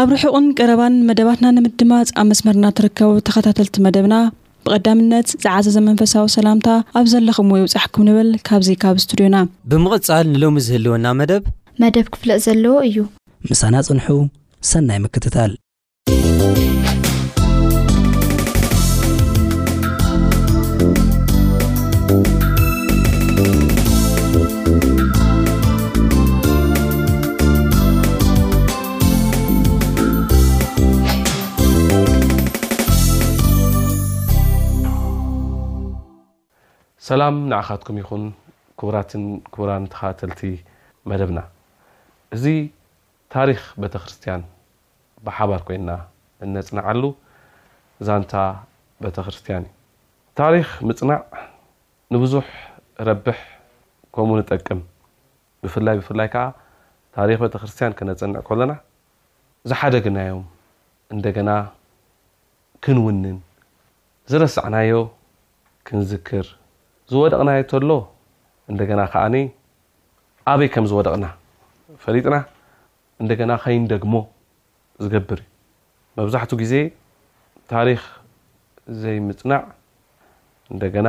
ኣብ ርሑቕን ቀረባን መደባትና ንምድማጽ ኣብ መስመርና ትርከቡ ተኸታተልቲ መደብና ብቐዳምነት ዝዓዘዘ መንፈሳዊ ሰላምታ ኣብ ዘለኹምዎ ይብጻሕኩም ንብል ካብዚ ካብ ስቱድዮና። ብምቕጻል ንሎሚ ዝህልወና መደብ። መደብ ክፍለጥ ዘለዎ እዩ። ምሳና ጽንሑ ሰናይ ምክትታል። ሰላም ንዓኻትኩም ይኹን ክቡራትን ክቡራን ተኸታተልቲ መደብና እዚ ታሪኽ ቤተክርስትያን ብሓባር ኮይንና እነጽንዓሉ ዛንታ ቤተክርስትያን እዩ ታሪኽ ምጽናዕ ንብዙሕ ረብሕ ከምኡ ንጠቅም ብፍላይ ብፍላይ ከኣ ታሪኽ ቤተክርስትያን ከነጽንዕ ከሎና ዝሓደግናዮም እንደገና ክንውንን፣ ዝረሳዕናዮ ክንዝክር፣ ዝወደቕናዮ ተሎ እንደገና ከኣ ኣበይ ከም ዝወደቕና ፈሊጥና እንደገና ከይንደግሞ ዝገብር እዩ። መብዛሕቱ ግዜ ታሪኽ ዘይምጽናዕ እንደገና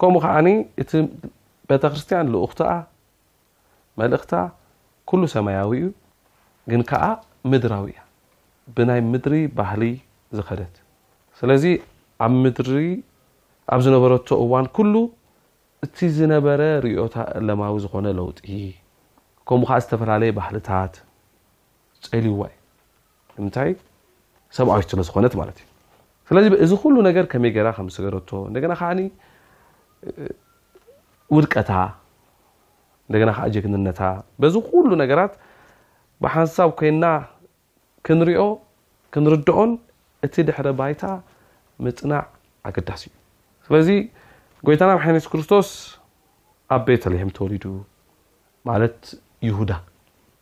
ከምኡ ከኣ እቲ ቤተክርስትያን ልኡኽትኣ መልእኽታ ኩሉ ሰማያዊ እዩ ግን ከኣ ምድራዊ እያ ብናይ ምድሪ ባህሊ ዝኸደት ስለዚ ኣብ ምድሪ ኣብ ዝነበረቶ እዋን ኩሉ እቲ ዝነበረ ርእዮተ ኣለማዊ ዝኾነ ለውጢ ከምኡ ከኣ ዝተፈላለየ ባህልታት ጸልይዋ እዩ ንምንታይ ሰብኣዊት ስለ ዝኾነት ማለት እዩ ስለዚ እዚ ኩሉ ነገር ከመይ ገራ ከም ዝሰገረቶ እንደገና ከዓኒ ውድቀታ እንደገና ከዓ ጀግንነታ በዚ ኩሉ ነገራት ብሓንሳብ ኮይና ክንሪኦ ክንርድኦን እቲ ድሕረ ባይታ ምፅናዕ ኣገዳሲ እዩ ስለዚ ጎይታና መድሓኒ የሱስ ክርስቶስ ኣብ ቤተልሄም ተወሊዱ ማለት ይሁዳ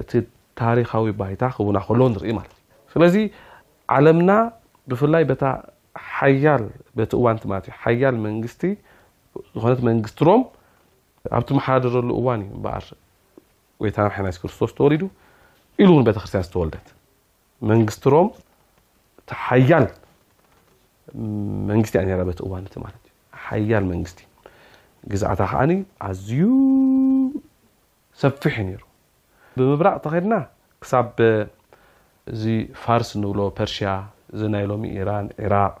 እቲ ታሪኻዊ ባይታ ክውና ከሎ ንርኢ ማለት እዩ። ስለዚ ዓለምና ብፍላይ በታ ሓያል በቲ እዋን እቲ ማለት እዩ ሓያል መንግስቲ ዝኾነት መንግስቲ ሮም ኣብ ትመሓደረሉ እዋን እዩ እምበኣር ጎይታና ሓይና የሱስ ክርስቶስ ተወሊዱ ኢሉ እውን ቤተ ክርስቲያን ዝተወልደት መንግስቲ ሮም እቲ ሓያል መንግስቲ እያ ነይራ በቲ እዋን እቲ ማለት እዩ ሓያል መንግስቲ ግዝኣታ ከዓኒ ኣዝዩ ሰፊሕ እዩ ነይሩ። ብምብራቕ ተኸድና ክሳብ እዚ ፋርስ እንብሎ ፐርሽያ እዚ ናይ ሎሚ ኢራን ዒራቕ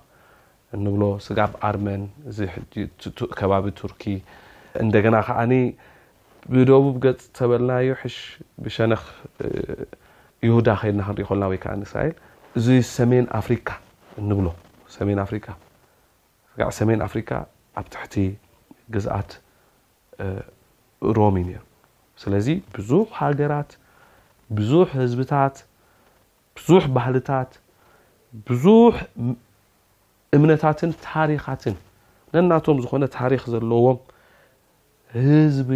እንብሎ ስጋብ ኣርመን እዚ ሕጂ ከባቢ ቱርኪ እንደገና ከኣ ብደቡብ ገጽ ተበልናዮ ሕሽ ብሸነኽ ይሁዳ ከይድና ክንሪኢ ኮልና ወይ ከኣ እስራኤል እዚ ሰሜን ኣፍሪካ እንብሎ ሰሜን ኣፍሪካ ስጋዕ ሰሜን ኣፍሪካ ኣብ ትሕቲ ግዝኣት ሮም እዩ ነይሩ። ስለዚ ብዙሕ ሃገራት፣ ብዙሕ ህዝብታት፣ ብዙሕ ባህልታት፣ ብዙሕ እምነታትን ታሪኻትን ነናቶም ዝኾነ ታሪኽ ዘለዎም ህዝቢ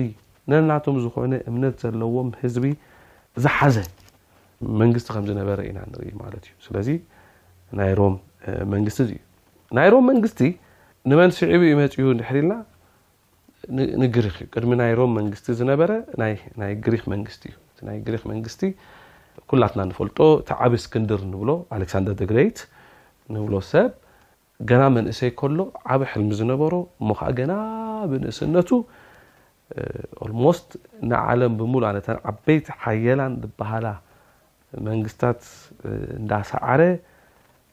ነናቶም ዝኾነ እምነት ዘለዎም ህዝቢ ዝሓዘ መንግስቲ ከም ዝነበረ ኢና ንርኢ ማለት እዩ። ስለዚ ናይ ሮም መንግስቲ እዩ ናይ ሮም መንግስቲ ንመን ስዒቡ እዩ መጺኡ እንድሕር ኢልና ንግሪኽ እዩ ቅድሚ ናይ ሮም መንግስቲ ዝነበረ ናይ ግሪኽ መንግስቲ እዩ እቲ ናይ ግሪኽ መንግስቲ ኩላትና ንፈልጦ እቲ ዓብ እስክንድር ንብሎ ኣሌክሳንደር ደግረይት ንብሎ ሰብ ገና መንእሰይ ከሎ ዓብ ሕልሚ ዝነበሮ እሞ ከዓ ገና ብንእስነቱ ኦልሞስት ንዓለም ብምሉእ ኣነተን ዓበይቲ ሓየላን ዝበሃላ መንግስታት እንዳሰዓረ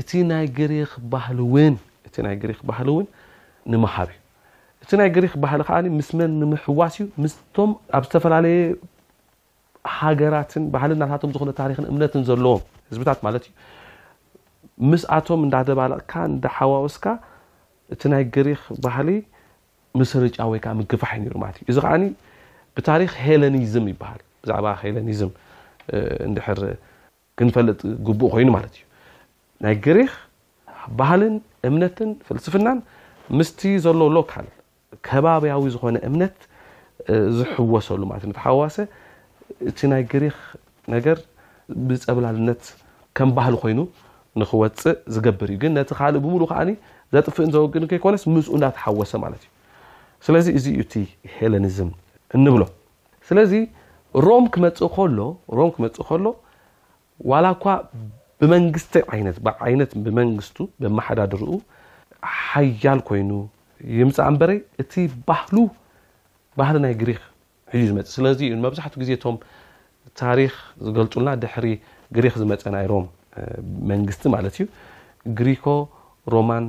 እቲ ናይ ግሪኽ ባህሊ ውን እቲ ናይ ግሪኽ ባህሊ ውን ንምሃር እዩ። እቲ ናይ ግሪኽ ባህሊ ከኣ ምስ መን ንምሕዋስ እዩ ምስቶም ኣብ ዝተፈላለየ ሃገራትን ባህልን ናታቶም ዝኾነ ታሪኽን እምነትን ዘለዎም ህዝብታት ማለት እዩ ምስኣቶም እንዳደባለቕካ እንዳሓዋወስካ እቲ ናይ ግሪኽ ባህሊ ምስርጫው ወይ ከኣ ምግፋሕ እዩ ነይሩ ማለት እዩ። እዚ ከኣ ብታሪኽ ሄለኒዝም ይበሃል። ብዛዕባ ሄለኒዝም እንድሕር ክንፈልጥ ግቡእ ኮይኑ ማለት እዩ። ናይ ግሪኽ ባህልን እምነትን ፍልስፍናን ምስቲ ዘሎ ሎካል ከባብያዊ ዝኾነ እምነት ዝሕወሰሉ ማለት ንተሓዋሰ እቲ ናይ ግሪኽ ነገር ብፀብላልነት ከም ባህል ኮይኑ ንክወፅእ ዝገብር እዩ ግን ነቲ ካልእ ብምሉ ከዓኒ ዘጥፍእን ዘወግድን ከይኮነስ ምስኡ እንዳተሓወሰ ማለት እዩ ስለዚ እዚ እዩ እቲ ሄለኒዝም እንብሎ ስለዚ ሮም ክመጽእ ከሎ ሮም ክመጽእ ከሎ ዋላ እኳ ብመንግስቲ ዓይነት ብዓይነት ብመንግስቱ በመሓዳድርኡ ሓያል ኮይኑ ይምጻእ እምበረይ እቲ ባህሉ ባህሊ ናይ ግሪኽ እዩ ዝመጽእ ስለዚ እዩ መብዛሕትኡ ግዜ እቶም ታሪኽ ዝገልጹልና ድሕሪ ግሪኽ ዝመጸ ናይ ሮም መንግስቲ ማለት እዩ ግሪኮ ሮማን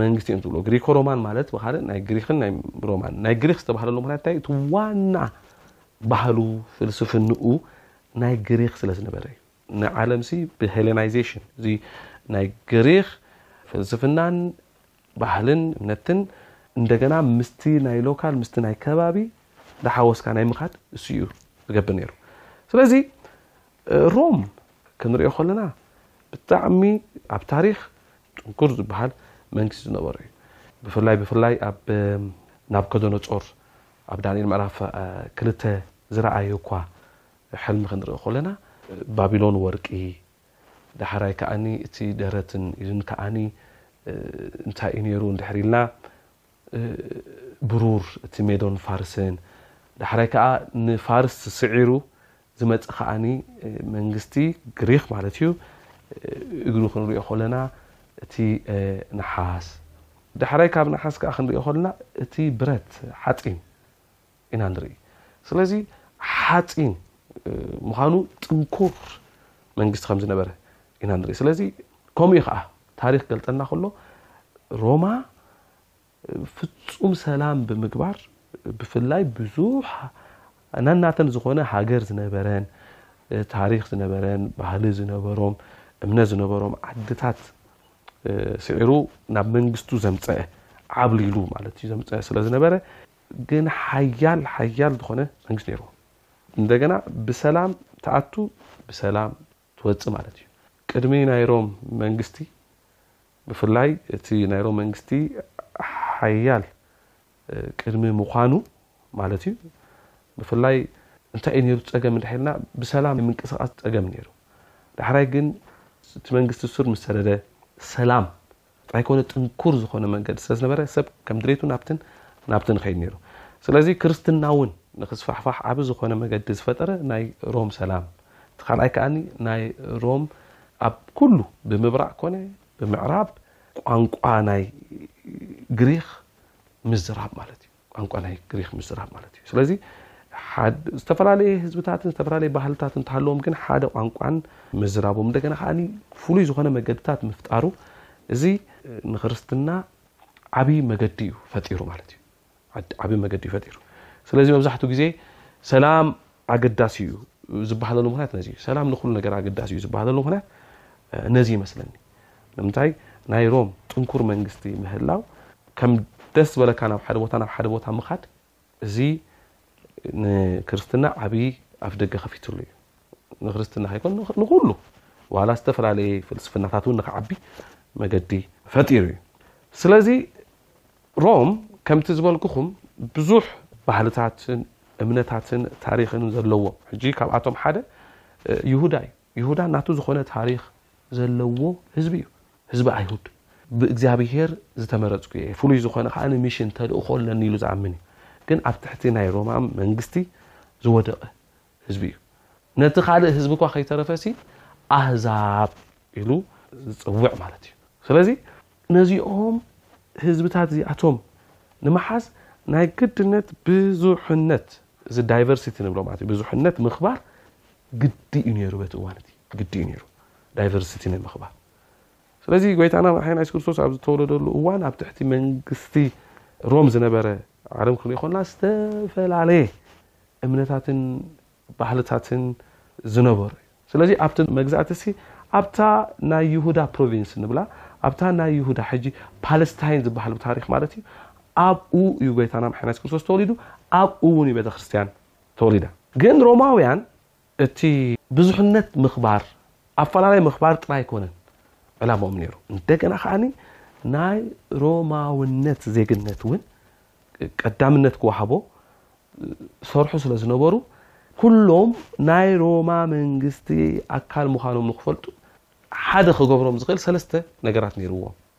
መንግስቲ እዮም ዝብሎ ግሪኮ ሮማን ማለት ብካልእ ናይ ግሪክን ናይ ሮማን ናይ ግሪክ ዝተባህለሉ ምክንያት እንታይ እቲ ዋና ባህሉ ፍልስፍንኡ ናይ ግሪክ ስለ ዝነበረ እዩ ንዓለም ሲ ብሄሌናይዜሽን እዚ ናይ ግሪክ ፍልስፍናን ባህልን እምነትን እንደገና ምስቲ ናይ ሎካል ምስቲ ናይ ከባቢ ዳሓወስካ ናይ ምካድ እሱ እዩ ዝገብር ነይሩ ስለዚ ሮም ክንሪኦ ከለና ብጣዕሚ ኣብ ታሪኽ ጥንኩር ዝበሃል መንግስቲ ዝነበሮ እዩ። ብፍላይ ብፍላይ ኣብ ናቡከደነፆር ኣብ ዳንኤል ምዕራፍ ክልተ ዝረኣዮ እኳ ሕልሚ ክንርኢ ከለና፣ ባቢሎን ወርቂ፣ ዳሕራይ ከኣ እቲ ደረትን ኢድን ከኣ እንታይ እዩ ነይሩ እንድሕር ኢልና፣ ብሩር፣ እቲ ሜዶን ፋርስን፣ ዳሕራይ ከኣ ንፋርስ ስዒሩ ዝመጸ ከኣ መንግስቲ ግሪኽ ማለት እዩ፣ እግሩ ክንሪኦ ከለና እቲ ነሓስ፣ ዳሕራይ ካብ ነሓስ ከኣ ክንሪኦ ከለና እቲ ብረት፣ ሓጺን፣ ኢና ንርኢ ስለዚ ሓፂን ምዃኑ ጥንኩር መንግስቲ ከም ዝነበረ ኢና ንርኢ ስለዚ ከምኡ እዩ ከዓ ታሪክ ገልፀና ከሎ ሮማ ፍፁም ሰላም ብምግባር ብፍላይ ብዙሕ ናናተን ዝኾነ ሃገር ዝነበረን ታሪክ ዝነበረን ባህሊ ዝነበሮም እምነት ዝነበሮም ዓድታት ስዒሩ ናብ መንግስቱ ዘምፀአ ዓብሊሉ ማለት እዩ ዘምፀአ ስለዝነበረ ግን ሓያል ሓያል ዝኾነ መንግስት ነይርዎ እንደገና ብሰላም ትኣቱ ብሰላም ትወፅእ ማለት እዩ ቅድሚ ናይ ሮም መንግስቲ ብፍላይ እቲ ናይ ሮም መንግስቲ ሓያል ቅድሚ ምዃኑ ማለት እዩ ብፍላይ እንታይ እዩ ነይሩ ፀገም እንድሕልና ብሰላም የምንቅስቃስ ፀገም ነይሩ ዳሕራይ ግን እቲ መንግስቲ ሱር ምስ ሰደደ ሰላም ጥራይ ኮነ ጥንኩር ዝኾነ መንገዲ ስለ ዝነበረ ሰብ ከም ድሌቱ ናብትን ናብትን ይኸይድ ነይሩ። ስለዚ ክርስትና እውን ንክስፋሕፋሕ ዓቢ ዝኾነ መገዲ ዝፈጠረ ናይ ሮም ሰላም፣ እቲ ካልኣይ ከኣኒ ናይ ሮም ኣብ ኩሉ ብምብራቕ ኮነ ብምዕራብ ቋንቋ ናይ ግሪኽ ምዝራብ ማለት እዩ። ቋንቋ ናይ ግሪኽ ምዝራብ ማለት እዩ። ስለዚ ዝተፈላለየ ህዝብታትን ዝተፈላለየ ባህልታት እንተሃለዎም ግን ሓደ ቋንቋን ምዝራቦም እንደገና ከዓ ፍሉይ ዝኾነ መገድታት ምፍጣሩ እዚ ንክርስትና ዓብይ መገዲ እዩ ፈጢሩ ማለት እዩ። ዓብይ መገዲ እዩ ፈጢሩ። ስለዚ መብዛሕትኡ ግዜ ሰላም ኣገዳሲ እዩ ዝበሃለሉ ምክንያት ነዚ እዩ። ሰላም ንኩሉ ነገር ኣገዳሲ እዩ ዝበሃለሉ ምክንያት ነዚ ይመስለኒ። ንምንታይ ናይ ሮም ጥንኩር መንግስቲ ምህላው ከም ደስ ዝበለካ ናብ ሓደ ቦታ ናብ ሓደ ቦታ ምኻድ እዚ ንክርስትና ዓብዪ ኣፍ ደገ ከፊትሉ እዩ ንክርስትና ከይኮን ንኩሉ ዋላ ዝተፈላለየ ፍልስፍናታት እውን ንክዓቢ መገዲ ፈጢሩ እዩ ስለዚ ሮም ከምቲ ዝበልኩኹም ብዙሕ ባህልታትን እምነታትን ታሪኽን ዘለዎም ሕጂ ካብኣቶም ሓደ ይሁዳ እዩ ይሁዳ ናቱ ዝኾነ ታሪኽ ዘለዎ ህዝቢ እዩ። ህዝቢ ኣይሁድ ብእግዚኣብሄር ዝተመረጽኩ እየ፣ ፍሉይ ዝኾነ ከኣ ሚሽን፣ ተልእኾ፣ ኣለኒ ኢሉ ዝኣምን እዩ። ግን ኣብ ትሕቲ ናይ ሮማ መንግስቲ ዝወደቐ ህዝቢ እዩ። ነቲ ካልእ ህዝቢ እኳ ከይተረፈሲ ኣህዛብ ኢሉ ዝጽውዕ ማለት እዩ። ስለዚ ነዚኦም ህዝብታት እዚኣቶም ንምሓዝ ናይ ግድነት ብዙሕነት እዚ ዳይቨርሲቲ ንብሎ ማለት እዩ ብዙሕነት ምኽባር ግዲ እዩ ነይሩ በቲ እዋን እቲ ግዲ እዩ ነይሩ ዳይቨርሲቲ ንምኽባር ስለዚ ጎይታና መድሓኒና የሱስ ክርስቶስ ኣብ ዝተወለደሉ እዋን ኣብ ትሕቲ መንግስቲ ሮም ዝነበረ ዓለም ክንሪኦ ኮና ዝተፈላለየ እምነታትን ባህልታትን ዝነበሩ እዩ ስለዚ ኣብቲ መግዛእቲ ሲ ኣብታ ናይ ይሁዳ ፕሮቪንስ ንብላ ኣብታ ናይ ይሁዳ ሕጂ ፓለስታይን ዝበሃል ብታሪክ ማለት እዩ ኣብኡ እዩ ጎይታና መድሓኒና የሱስ ክርስቶስ ተወሊዱ ኣብኡ እውን እዩ ቤተክርስትያን ተወሊዳ። ግን ሮማውያን እቲ ብዙሕነት ምኽባር፣ ኣፈላላይ ምኽባር ጥራይ ኣይኮነን ዕላማኦም ነይሩ። እንደገና ከኣ ናይ ሮማውነት ዜግነት እውን ቀዳምነት ክወሃቦ ዝሰርሑ ስለ ዝነበሩ ኩሎም ናይ ሮማ መንግስቲ ኣካል ምዃኖም ንክፈልጡ ሓደ ክገብሮም ዝኽእል ሰለስተ ነገራት ነይርዎም።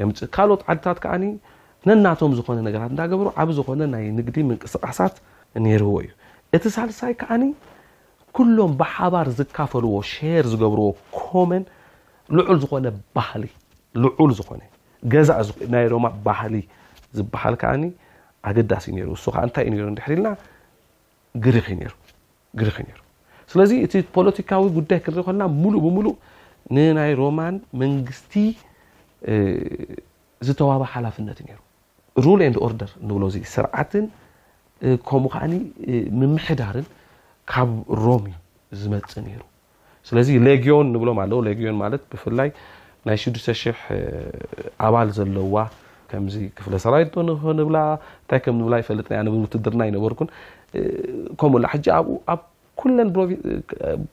የምፅእ። ካልኦት ዓድታት ከዓ ነናቶም ዝኾነ ነገራት እንዳገበሩ ዓብ ዝኾነ ናይ ንግዲ ምንቅስቃሳት ነይርዎ እዩ። እቲ ሳልሳይ ከዓ ኩሎም ብሓባር ዝካፈልዎ ሼር ዝገብርዎ ኮመን ልዑል ዝኾነ ባህሊ ልዑል ዝኾነ ገዛ ናይ ሮማ ባህሊ ዝበሃል ከዓ ኣገዳሲ ነይሩ። እሱ ከዓ እንታይ እዩ ነይሩ እንድሕር ኢልና ግሪኽ እዩ ነይሩ። ግሪኽ እዩ ነይሩ። ስለዚ እቲ ፖለቲካዊ ጉዳይ ክንርኢ ከለና ሙሉእ ብሙሉእ ንናይ ሮማን መንግስቲ ዝተዋህበ ሓላፍነት እዩ ነይሩ። ሩል ኤንድ ኦርደር እንብሎ እዚ ስርዓትን ከምኡ ከዓኒ ምምሕዳርን ካብ ሮም እዩ ዝመጽእ ነይሩ። ስለዚ ሌግዮን ንብሎም ኣለዉ ሌግዮን ማለት ብፍላይ ናይ ሽዱሽተ ሽሕ ኣባል ዘለዋ ከምዚ ክፍለ ሰራዊት ዶ ንብላ እንታይ ከም ንብላ ይፈልጥ ናይ ኣነብን ውትድርና ኣይነበርኩን ከምኡ ላ ሕጂ ኣብኡ ኣብ ኩለን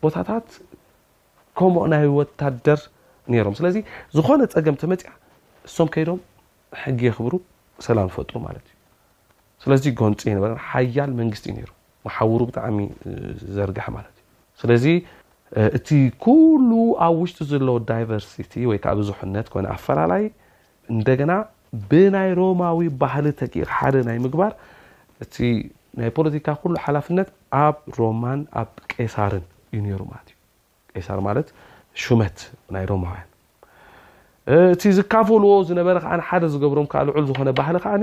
ቦታታት ከምኡ ናይ ወታደር ነይሮም ስለዚ ዝኾነ ፀገም ተመፅያ እሶም ከይዶም ሕጊ የኽብሩ ሰላም ፈጥሩ ማለት እዩ ስለዚ ጎንፂ ኣይነበረን ሓያል መንግስቲ እዩ ነይሩ መሓውሩ ብጣዕሚ ዝዘርገሐ ማለት እዩ ስለዚ እቲ ኩሉ ኣብ ውሽጢ ዘሎ ዳይቨርሲቲ ወይ ከዓ ብዙሕነት ኮነ ኣፈላላይ እንደገና ብናይ ሮማዊ ባህሊ ተቂር ሓደ ናይ ምግባር እቲ ናይ ፖለቲካ ኩሉ ሓላፍነት ኣብ ሮማን ኣብ ቄሳርን እዩ ነይሩ ማለት እዩ ቄሳር ማለት ሹመት ናይ ሮማውያን እቲ ዝካፈልዎ ዝነበረ ከዓ ሓደ ዝገብሮም ከዓ ልዑል ዝኾነ ባህሊ ከዓ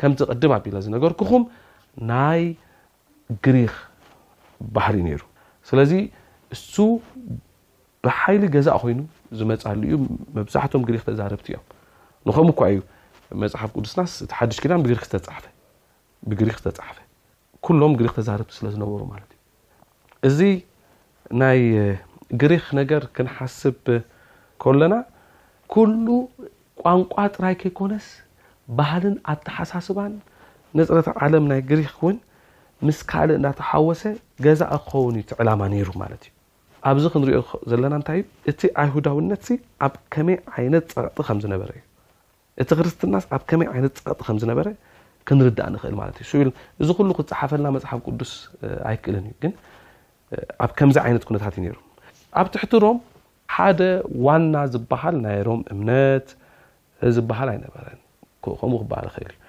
ከምቲ ቅድም ኣቢለ ዝነገርኩኹም ናይ ግሪኽ ባህሊ ነይሩ ስለዚ እሱ ብሓይሊ ገዛእ ኮይኑ ዝመፃሉ እዩ መብዛሕቶም ግሪክ ተዛረብቲ እዮም ንኸም እኳ እዩ መፅሓፍ ቅዱስናስ እቲ ሓድሽ ኪዳን ብግሪክ ዝተፃሕፈ ብግሪክ ዝተፃሕፈ ኩሎም ግሪክ ተዛረብቲ ስለ ዝነበሩ ማለት እዩ እዚ ናይ ግሪኽ ነገር ክንሓስብ ከሎና ኩሉ ቋንቋ ጥራይ ከይኮነስ ባህልን ኣተሓሳስባን ንጽረት ዓለም ናይ ግሪኽ እውን ምስ ካልእ እንዳተሓወሰ ገዛኢ ክኸውን እዩ እቲ ዕላማ ነይሩ ማለት እዩ። ኣብዚ ክንሪኦ ዘለና እንታይ እዩ እቲ ኣይሁዳውነትሲ ኣብ ከመይ ዓይነት ጸቕጢ ከም ዝነበረ እዩ። እቲ ክርስትናስ ኣብ ከመይ ዓይነት ጸቕጢ ከም ዝነበረ ክንርዳእ ንኽእል ማለት እዩ። ስዑል እዚ ኩሉ ክጸሓፈልና መጽሓፍ ቅዱስ ኣይክእልን እዩ፣ ግን ኣብ ከምዚ ዓይነት ኩነታት እዩ ነይሩ። ኣብ ትሕቲ ሮም ሓደ ዋና ዝበሃል ናይ ሮም እምነት ዝበሃል ኣይነበረን፣ ከምኡ ክበሃል ይኽእል እዩ።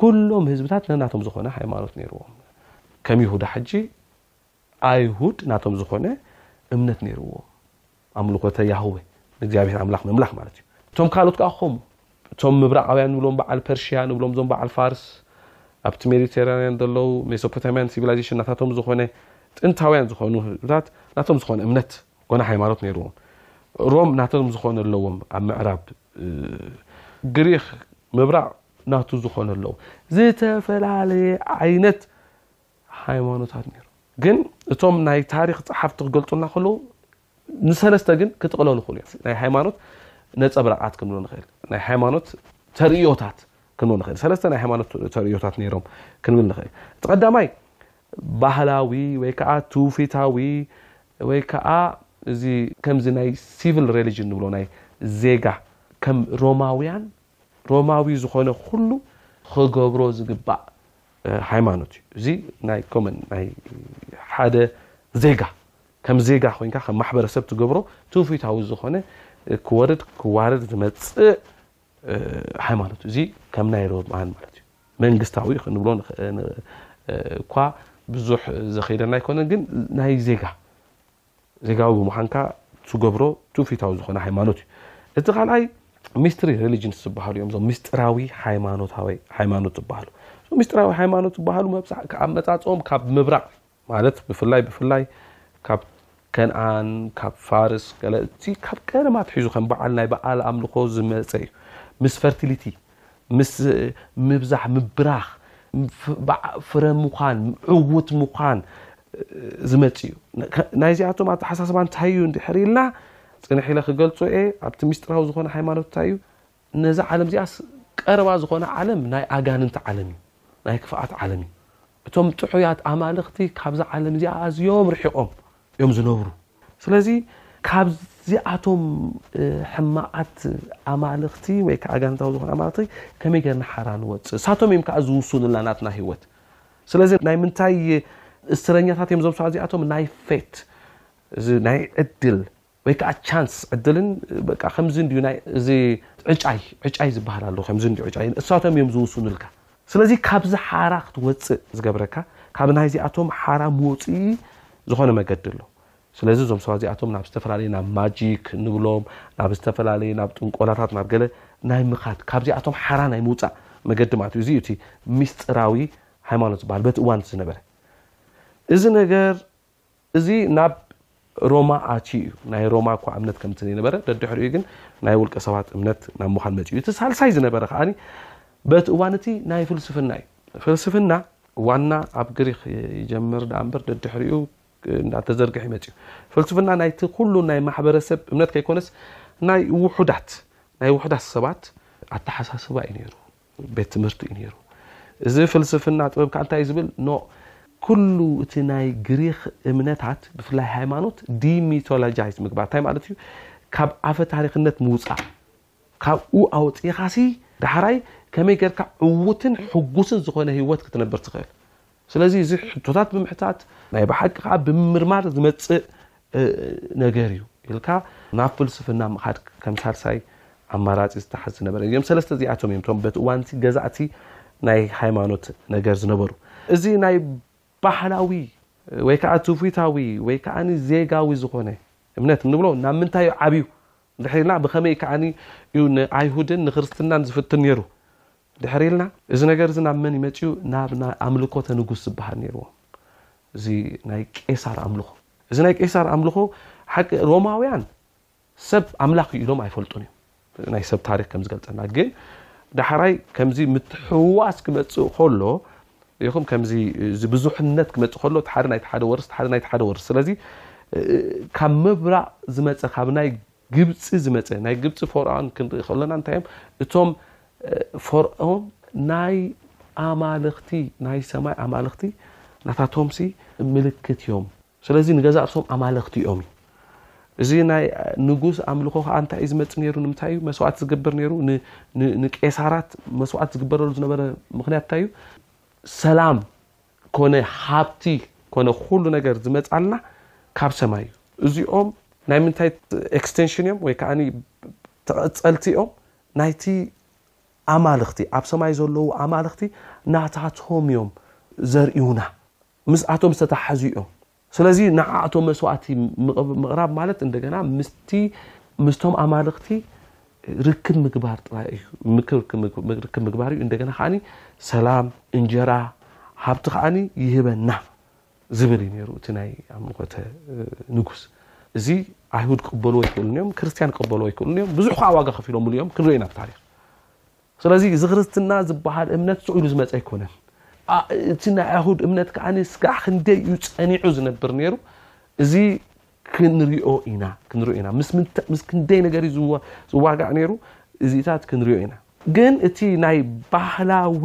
ኩሎም ህዝብታት ነናቶም ዝኾነ ሃይማኖት ነይርዎም፣ ከም ይሁዳ ሕጂ ኣይሁድ ናቶም ዝኾነ እምነት ነይርዎም፣ ኣምልኾተ ያህወ፣ ንእግዚኣብሄር ኣምላኽ ምምላኽ ማለት እዩ። እቶም ካልኦት ከኣ ከምኡ፣ እቶም ምብራቓውያን ንብሎም በዓል ፐርሽያ ንብሎም እዞም በዓል ፋርስ ኣብቲ ሜዲተራንያን ዘለዉ ሜሶፖታምያን ሲቪላይዜሽን ናታቶም ዝኾነ ጥንታውያን ዝኾኑ ህዝብታት ናቶም ዝኾነ እምነት ኮነ ሃይማኖት ነይርዎም። ሮም ናቶም ዝኾነ ኣለዎም ኣብ ምዕራብ፣ ግሪኽ ምብራቕ ናቱ ዝኾነ ኣለዎ። ዝተፈላለየ ዓይነት ሃይማኖታት ነይሩ ግን እቶም ናይ ታሪኽ ጸሓፍቲ ክገልጹልና ከለዉ ንሰለስተ ግን ክጥቕለሉ ይኽእሉ እዮም ናይ ሃይማኖት ነጸብራቓት ክንብሎ ንኽእል ናይ ሃይማኖት ተርእዮታት ክንብል ንኽእል ሰለስተ ናይ ሃይማኖት ተርእዮታት ነይሮም ክንብል ንኽእል እቲ ቀዳማይ ባህላዊ ወይ ከዓ ትውፊታዊ ወይ ከዓ እዚ ከምዚ ናይ ሲቪል ሬሊጅን ንብሎ ናይ ዜጋ ከም ሮማውያን ሮማዊ ዝኾነ ኩሉ ክገብሮ ዝግባእ ሃይማኖት እዩ እዚ ናይ ኮመን ናይ ሓደ ዜጋ ከም ዜጋ ኮይንካ ከም ማሕበረሰብ ትገብሮ ትውፊታዊ ዝኾነ ክወርድ ክዋረድ ዝመፅእ ሃይማኖት እዚ ከም ናይ ሮማን ማለት እዩ መንግስታዊ ክንብሎ እኳ ብዙሕ ዘኸይደና ኣይኮነን ግን ናይ ዜጋ ዜጋዊ ብምዃንካ ትገብሮ ትውፊታዊ ዝኾነ ሃይማኖት እዩ። እቲ ካልኣይ ሚስትሪ ሪሊጅንስ ዝበሃሉ እዮም። እዞም ሚስጥራዊ ሃይማኖታዊ ሃይማኖት ዝበሃሉ እዞም ሚስጥራዊ ሃይማኖት ዝበሃሉ መብዛሕ ኣመጻጽኦም ካብ ምብራቕ ማለት ብፍላይ ብፍላይ ካብ ከንኣን ካብ ፋርስ ገለ እቲ ካብ ቀደም ኣትሒዙ ከም በዓል ናይ በዓል ኣምልኾ ዝመጸ እዩ ምስ ፈርቲሊቲ ምስ ምብዛሕ ምብራኽ ፍረ ምዃን ዕዉት ምዃን ዝመጽእ እዩ ናይ እዚኣቶም ኣተሓሳስባ እንታይ እዩ እንድሕር ኢልና ፅንሕ ኢለ ክገልፆ እየ ኣብቲ ምስጢራዊ ዝኾነ ሃይማኖት እንታይ እዩ ነዛ ዓለም እዚኣስ ቀረባ ዝኾነ ዓለም ናይ ኣጋንንቲ ዓለም እዩ ናይ ክፍኣት ዓለም እዩ እቶም ጥዑያት ኣማልኽቲ ካብዛ ዓለም እዚኣ ኣዝዮም ርሒቖም እዮም ዝነብሩ። ስለዚ ካብዚኣቶም ሕማቓት ኣማልኽቲ ወይ ከኣ ኣጋንንታዊ ዝኾኑ ኣማልኽቲ ከመይ ጌርና ሓራ ንወጽእ? ንሳቶም እዮም ከኣ ዝውሱኑልና ናትና ህይወት። ስለዚ ናይ ምንታይ እስረኛታት እዮም እዞም ሰባት እዚኣቶም? ናይ ፌት፣ እዚ ናይ ዕድል፣ ወይ ከኣ ቻንስ ዕድልን በቃ ከምዚ እንድዩ ናይ እዚ ዕጫይ ዕጫይ ዝበሃል ኣሎ ከምዚ እንድዩ ዕጫይ ንሳቶም እዮም ዝውስኑልካ ስለዚ ካብዚ ሓራ ክትወጽእ ዝገብረካ ካብ ናይዚኣቶም ሓራ መውጽኢ ዝኾነ መገዲ ኣሎ ስለዚ እዞም ሰባት እዚኣቶም ናብ ዝተፈላለየ ናብ ማጂክ ንብሎም ናብ ዝተፈላለየ ናብ ጥንቆላታት ናብ ገለ ናይ ምኻድ ካብዚኣቶም ሓራ ናይ ምውጻእ መገዲ ማለት እዩ እዚ እቲ ሚስጥራዊ ሃይማኖት ዝበሃል በቲ እዋን ዝነበረ እዚ ነገር እዚ ናብ ሮማ ኣትዩ እዩ። ናይ ሮማ እኳ እምነት ከምቲ ዘይነበረ፣ ደድሕሪኡ ግን ናይ ውልቀ ሰባት እምነት ናብ ምዃን መጺኡ እዩ። እቲ ሳልሳይ ዝነበረ ከኣ በቲ እዋን እቲ ናይ ፍልስፍና እዩ። ፍልስፍና ዋና ኣብ ግሪኽ ይጀምር ደኣ እምበር ደድሕሪኡ እናተዘርግሐ እዩ መጺኡ። ፍልስፍና ናይቲ ኩሉ ናይ ማሕበረሰብ እምነት ከይኮነስ ናይ ውሑዳት ናይ ውሑዳት ሰባት ኣተሓሳስባ እዩ ነይሩ። ቤት ትምህርቲ እዩ ነይሩ። እዚ ፍልስፍና ጥበብ ከኣ እንታይ እዩ ዝብል ን ኩሉ እቲ ናይ ግሪኽ እምነታት ብፍላይ ሃይማኖት ዲሚቶሎጃይዝ ምግባር እንታይ ማለት እዩ ካብ ኣፈ ታሪክነት ምውፃእ ካብኡ ኣውፂኻሲ ዳሕራይ ከመይ ጌርካ ዕዉትን ሕጉስን ዝኾነ ህይወት ክትነብር ትኽእል ስለዚ እዚ ሕቶታት ብምሕታት ናይ ብሓቂ ከኣ ብምምርማር ዝመጽእ ነገር እዩ ኢልካ ናብ ፍልስፍና ምኻድ ከም ሳልሳይ ኣማራጺ ዝተሓዝ ዝነበረ እዮም ሰለስተ እዚኣቶም እዮም እቶም በቲ እዋንቲ ገዛእቲ ናይ ሃይማኖት ነገር ዝነበሩ እዚ ናይ ባህላዊ ወይ ከዓ ትውፊታዊ ወይ ከዓ ዜጋዊ ዝኾነ እምነት እንብሎ ናብ ምንታይ እዩ ዓብዩ እንድሕር ኢልና ብኸመይ ከዓኒ እዩ ንኣይሁድን ንክርስትናን ዝፍትን ነይሩ ድሕር ኢልና እዚ ነገር እዚ ናብ መን እዩ መጺኡ ናብ ናይ ኣምልኮተ ንጉስ ዝበሃል ነይርዎ እዚ ናይ ቄሳር ኣምልኮ እዚ ናይ ቄሳር ኣምልኮ ሓቂ ሮማውያን ሰብ ኣምላኽ እዩ ኢሎም ኣይፈልጡን እዮም ናይ ሰብ ታሪክ ከም ዝገልጸና ግን ዳሕራይ ከምዚ ምትሕውዋስ ክመጽእ ከሎ ይኹም ከምዚ እዚ ብዙሕነት ክመጽእ ከሎ እቲ ሓደ ናይቲ ሓደ ወርስ ሓደ ናይቲ ሓደ ወርስ ስለዚ ካብ ምብራቕ ዝመጸ ካብ ናይ ግብፂ ዝመጸ ናይ ግብፂ ፎርዖን ክንርኢ ከሎና እንታይ እዮም እቶም ፈርኦን ናይ ኣማልኽቲ ናይ ሰማይ ኣማልኽቲ ናታቶምሲ ምልክት እዮም ስለዚ ንገዛ ርእሶም ኣማልኽቲ እዮም እዩ እዚ ናይ ንጉስ ኣምልኾ ከዓ እንታይ እዩ ዝመፅ ነይሩ ንምንታይ እዩ መስዋዕት ዝግብር ነይሩ ንቄሳራት መስዋዕት ዝግበረሉ ዝነበረ ምክንያት እንታይ እዩ ሰላም ኮነ ሃብቲ ኮነ ኩሉ ነገር ዝመፃልና ካብ ሰማይ እዩ እዚኦም ናይ ምንታይ ኤክስቴንሽን እዮም ወይ ከዓ ተቐፀልቲ እዮም ናይቲ ኣማልኽቲ፣ ኣብ ሰማይ ዘለዉ ኣማልኽቲ ናታቶም እዮም ዘርእዩና፣ ምስኣቶም ዝተታሕዙ እዮም። ስለዚ ንዓኣቶም መስዋእቲ ምቕራብ ማለት እንደገና ምስቲ ምስቶም ኣማልኽቲ ርክብ ምግባር ጥራይ እዩ፣ ርክብ ምግባር እዩ፣ እንደገና ከኣ ሰላም፣ እንጀራ፣ ሃብቲ ከኣ ይህበና። ዝብል እዩ ነይሩ እቲ ናይ ኣምልኾተ ንጉስ። እዚ ኣይሁድ ክቕበልዎ ኣይክእሉን እዮም፣ ክርስትያን ክቕበልዎ ኣይክእሉን እዮም፣ ብዙሕ ከዓ ዋጋ ከፊሎምሉ እዮም፣ ክንሪኦ ኢና ብታሪኽ። ስለዚ እዚ ክርስትና ዝበሃል እምነት ስቕ ኢሉ ዝመፀ ኣይኮነን። እቲ ናይ ኣይሁድ እምነት ከዓ ስጋዕ ክንደይ እዩ ፀኒዑ ዝነብር ነይሩ፣ እዚ ክንሪኦ ኢና ክንሪኦ ኢና። ምስ ምንታ- ምስ ክንደይ ነገር እዩ ዝዋ- ዝዋጋእ ነይሩ፣ እዚታት ክንሪኦ ኢና። ግን እቲ ናይ ባህላዊ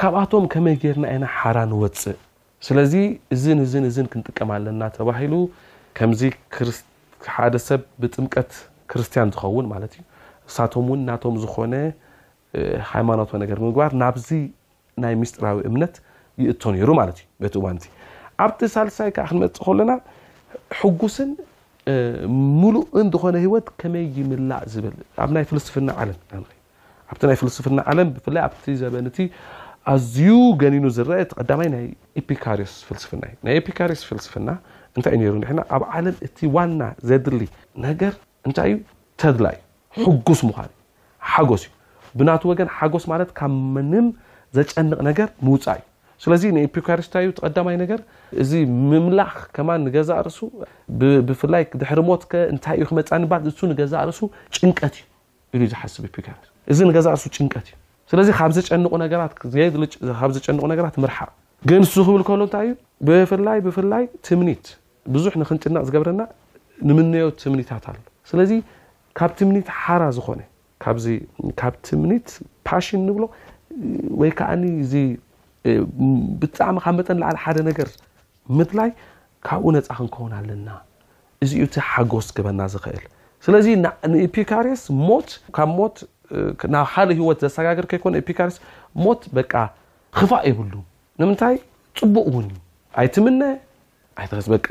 ካብኣቶም ከመይ ጌርና ኢና ሓራ ንወጽእ? ስለዚ እዝን እዝን እዝን ክንጥቀም ኣለና ተባሂሉ ከምዚ ክርስ ሓደ ሰብ ብጥምቀት ክርስትያን ዝኸውን ማለት እዩ እሳቶም እውን ናቶም ዝኾነ ሃይማኖታዊ ነገር ብምግባር ናብዚ ናይ ምስጢራዊ እምነት ይእቶ ነይሩ ማለት እዩ በቲ እዋን እዚ ኣብቲ ሳልሳይ ከዓ ክንመጽእ ከለና ሕጉስን ምሉእን ዝኾነ ህይወት ከመይ ይምላእ ዝብል ኣብ ናይ ፍልስፍና ዓለም ኣብቲ ናይ ፍልስፍና ዓለም ብፍላይ ኣብቲ ዘበን እቲ ኣዝዩ ገኒኑ ዝረኣ እቲ ቀዳማይ ናይ ኤፒካሪዮስ ፍልስፍና እዩ። ናይ ኤፒካሪዮስ ፍልስፍና እንታይ እዩ ነይሩ ንሕና ኣብ ዓለም እቲ ዋና ዘድሊ ነገር እንታይ እዩ? ተድላ እዩ፣ ሕጉስ ምዃን እዩ፣ ሓጎስ እዩ። ብናቱ ወገን ሓጎስ ማለት ካብ ምንም ዘጨንቕ ነገር ምውፃእ እዩ። ስለዚ ንኤፒካሪዮስ እንታይ እዩ እቲ ቀዳማይ ነገር? እዚ ምምላኽ ከማን ንገዛእ ርእሱ ብፍላይ ድሕሪ ሞት ከ እንታይ እዩ ክመፃኒ ምባል ንሱ ንገዛእ ርእሱ ጭንቀት እዩ። ኢሉ እዩ ዝሓስብ ኢፒከረስ። እዚ ንገዛእ ርእሱ ጭንቀት እዩ። ስለዚ ካብ ዘጨንቑ ነገራት ዘየድሊ ካብ ዘጨንቑ ነገራት ምርሓቕ። ግን እሱ ክብል ከሎ እንታይ እዩ ብፍላይ ብፍላይ ትምኒት ብዙሕ ንክንጭነቕ ዝገብረና ንምነዮ ትምኒታት ኣሎ። ስለዚ ካብ ትምኒት ሓራ ዝኾነ ካብዚ ካብ ትምኒት ፓሽን ንብሎ ወይ ከዓ እዚ ብጣዕሚ ካብ መጠን ንላዕሊ ሓደ ነገር ምድላይ ካብኡ ነፃ ክንከውን ኣለና። እዚ'ዩ እቲ ሓጎስ ክህበና ዝኽእል። ስለዚ ንኢፒካርየስ ሞት ካብ ሞት ናብ ሓደ ህይወት ዘሰጋግር ከይኮነ ኢፒካርየስ ሞት በቃ ኽፋእ የብሉን። ንምንታይ ጽቡቕ እውን እዩ። ኣይትምነ ኣይትኸስ በቃ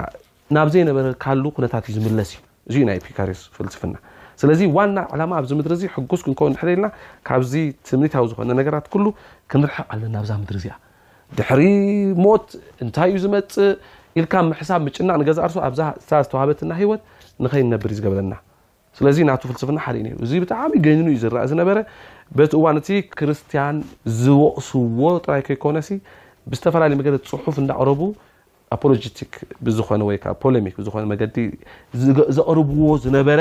ናብ ዘይነበርካሉ ኩነታት እዩ ዝምለስ እዩ። እዚ'ዩ ናይ ኢፒካርየስ ፍልስፍና። ስለዚ ዋና ዕላማ ኣብዚ ምድሪ እዚ ሕጉስ ክንከውን እንድሕር ኢልና ካብዚ ትምኒታዊ ዝኾነ ነገራት ኩሉ ክንርሕቕ ኣለና ኣብዛ ምድሪ እዚኣ። ድሕሪ ሞት እንታይ እዩ ዝመጽእ ኢልካ ምሕሳብ ምጭናቅ ንገዛ እርሱ ኣብዛ እታ ዝተዋሃበትና ህይወት ንኸይንነብር እዩ ዝገብረና ስለዚ ናቱ ፍልስፍና ሓሪኡ ነይሩ እዚ ብጣዕሚ ገይኑ እዩ ዝረኣ ዝነበረ በቲ እዋን እቲ ክርስትያን ዝወቕስዎ ጥራይ ከይኮነሲ ብዝተፈላለየ መገዲ ፅሑፍ እንዳቕረቡ ኣፖሎጂቲክ ብዝኾነ ወይ ከዓ ፖለሚክ ብዝኾነ መገዲ ዘቕርብዎ ዝነበረ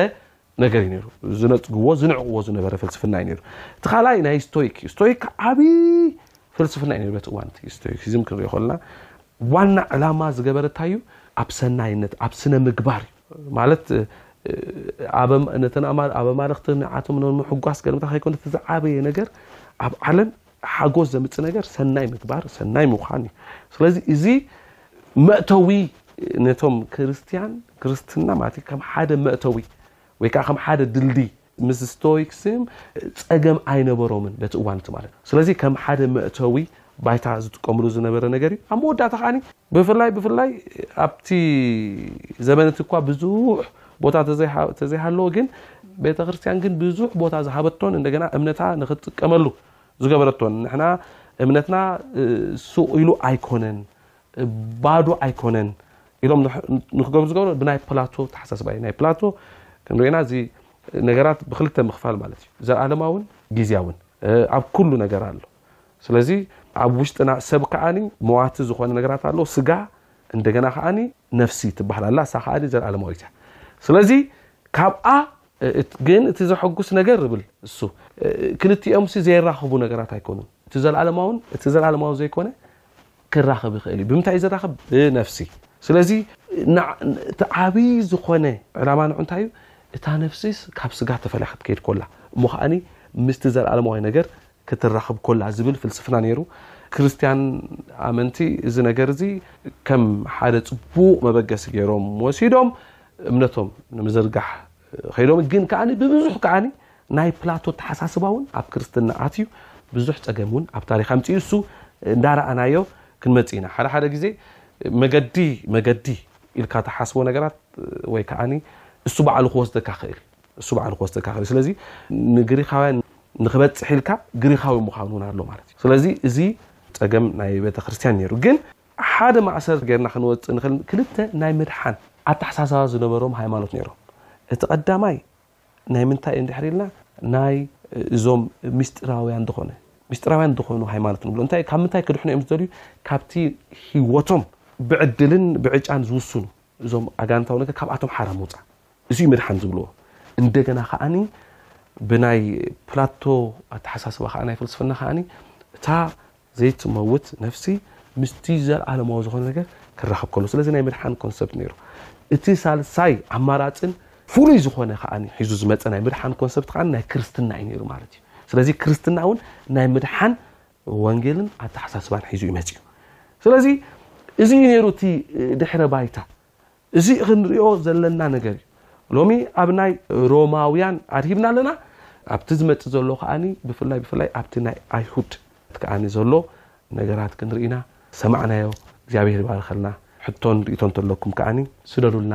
ነገር እዩ ነይሩ። ዝነጽግዎ ዝንዕቕዎ ዝነበረ ፍልስፍና እዩ ነይሩ። እቲ ካልኣይ ናይ ስቶይክ እዩ። ስቶይክ ዓብዪ ፍልስፍና እዩ ነይሩ በቲ እዋን እቲ ስቶይክሲዝም ክንሪኦ ከለና ዋና ዕላማ ዝገበረ እንታይ እዩ? ኣብ ሰናይነት ኣብ ስነ ምግባር እዩ ማለት እ፣ ኣብ ነተን ኣማ- ኣብ ኣማልኽቲ ንዓቶም ንምሕጓስ ገለ እንታይ ከይኮነ እቲ ዝዓበየ ነገር ኣብ ዓለም ሓጎስ ዘምጽእ ነገር ሰናይ ምግባር ሰናይ ምዃን እዩ ስለዚ እዚ መእተዊ ነቶም ክርስትያን ክርስትና ማለት ከም ሓደ መእተዊ ወይ ከዓ ከም ሓደ ድልድይ ምስ ስቶይክስም ጸገም ኣይነበሮምን በቲ እዋን እቲ ማለት ስለዚ ከም ሓደ መእተዊ ባይታ ዝጥቀምሉ ዝነበረ ነገር እዩ ኣብ መወዳእታ ከዓኒ ብፍላይ ብፍላይ ኣብቲ ዘበን እቲ እኳ ብዙሕ ቦታ ተዘይሃለዎ ግን ቤተክርስትያን ግን ብዙሕ ቦታ ዝሃበቶን እንደገና እምነታ ንክትጥቀመሉ ዝገበረቶን ንሕና እምነትና ሱቕ ኢሉ ኣይኮነን ባዶ ኣይኮነን ኢሎም ንክገብሩ ዝገብሩ ብናይ ፕላቶ ተሓሳስባ እዩ ናይ ፕላቶ ክንሪኦና እዚ ነገራት ብክልተ ምክፋል ማለት እዩ ዘላለማውን ጊዜያውን ኣብ ኩሉ ነገር ኣሎ ስለዚ ኣብ ውሽጥና ሰብ ከኣ መዋቲ ዝኾነ ነገራት ኣሎ ስጋ እንደገና ከኣ ነፍሲ ትበሃል ኣላ እሳ ከኣ ዘልኣለማዊት እያ ስለዚ ካብኣ ግን እቲ ዘሐጉስ ነገር ብል እሱ ክልቲኦም ሲ ዘይራኽቡ ነገራት ኣይኮኑን እቲ ዘልኣለማውን እቲ ዘልኣለማዊ ዘይኮነ ክራኸብ ይኽእል እዩ ብምንታይ እዩ ዝራኸብ ብነፍሲ ስለዚ እቲ ዓብይ ዝኾነ ዕላማ ንዑ እንታይ እዩ እታ ነፍሲስ ካብ ስጋ ተፈልያ ክትከይድ ኮላ እሞ ከዓኒ ምስቲ ዘልኣለማዊ ነገር ክትራኽብ ኮላ ዝብል ፍልስፍና ነይሩ። ክርስትያን ኣመንቲ እዚ ነገር እዚ ከም ሓደ ጽቡቕ መበገሲ ገይሮም ወሲዶም እምነቶም ንምዝርጋሕ ከይዶም ግን ከኣ ብብዙሕ ከኣ ናይ ፕላቶ ኣተሓሳስባ እውን ኣብ ክርስትና ኣትዩ ብዙሕ ጸገም እውን ኣብ ታሪክ ኣምጺኡ እሱ እንዳረኣናዮ ክንመጽእ ኢና ሓደ ሓደ ግዜ መገዲ መገዲ ኢልካ ተሓስቦ ነገራት ወይ ከኣ እሱ በዓሉ ክወስደካ ክእል እሱ ባዕሉ ክወስደካ ክእል ስለዚ ንግሪኻውያን ንክበጽሕ ኢልካ ግሪኻዊ ምዃን ውን ኣሎ ማለት እዩ ስለዚ እዚ ጸገም ናይ ቤተክርስትያን ነይሩ ግን ሓደ ማእሰር ጌርና ክንወጽእ ንክእል ክልተ ናይ ምድሓን ኣተሓሳሳባ ዝነበሮም ሃይማኖት ነይሮም እቲ ቀዳማይ ናይ ምንታይ እንድሕር ኢልና ናይ እዞም ምስጢራውያን ዝኾነ ምስጢራውያን ዝኾኑ ሃይማኖት ንብሎ እንታይ ካብ ምንታይ ክድሕኑ እዮም ዝደልዩ ካብቲ ህይወቶም ብዕድልን ብዕጫን ዝውስኑ እዞም ኣጋንንታዊ ነገር ካብኣቶም ሓራ ምውፃእ እዚዩ ምድሓን ዝብልዎ እንደገና ከዓ ብናይ ፕላቶ ኣተሓሳስባ ከዓ ናይ ፍልስፍና ከዓ እታ ዘይትመውት ነፍሲ ምስቲ ዘለኣለማዊ ዝኾነ ነገር ክራኸብ ከሎ ስለዚ ናይ ምድሓን ኮንሰፕት ነይሩ እቲ ሳልሳይ ኣማራፅን ፍሉይ ዝኾነ ከዓ ሒዙ ዝመፀ ናይ ምድሓን ኮንሰፕት ከዓ ናይ ክርስትና እዩ ነይሩ ማለት እዩ ስለዚ ክርስትና እውን ናይ ምድሓን ወንጌልን ኣተሓሳስባን ሒዙ እዩ መጺኡ። ስለዚ እዚ እዩ ነይሩ እቲ ድሕረ ባይታ። እዚ ክንሪኦ ዘለና ነገር እዩ። ሎሚ ኣብ ናይ ሮማውያን ኣድሂብና ኣለና። ኣብቲ ዝመጽእ ዘሎ ከዓኒ ብፍላይ ብፍላይ ኣብቲ ናይ ኣይሁድ ከዓኒ ዘሎ ነገራት ክንርኢና ሰማዕናዮ እግዚኣብሔር ይባርኸልና። ሕቶን ርእቶ እንተለኩም ከዓኒ ስደዱልና።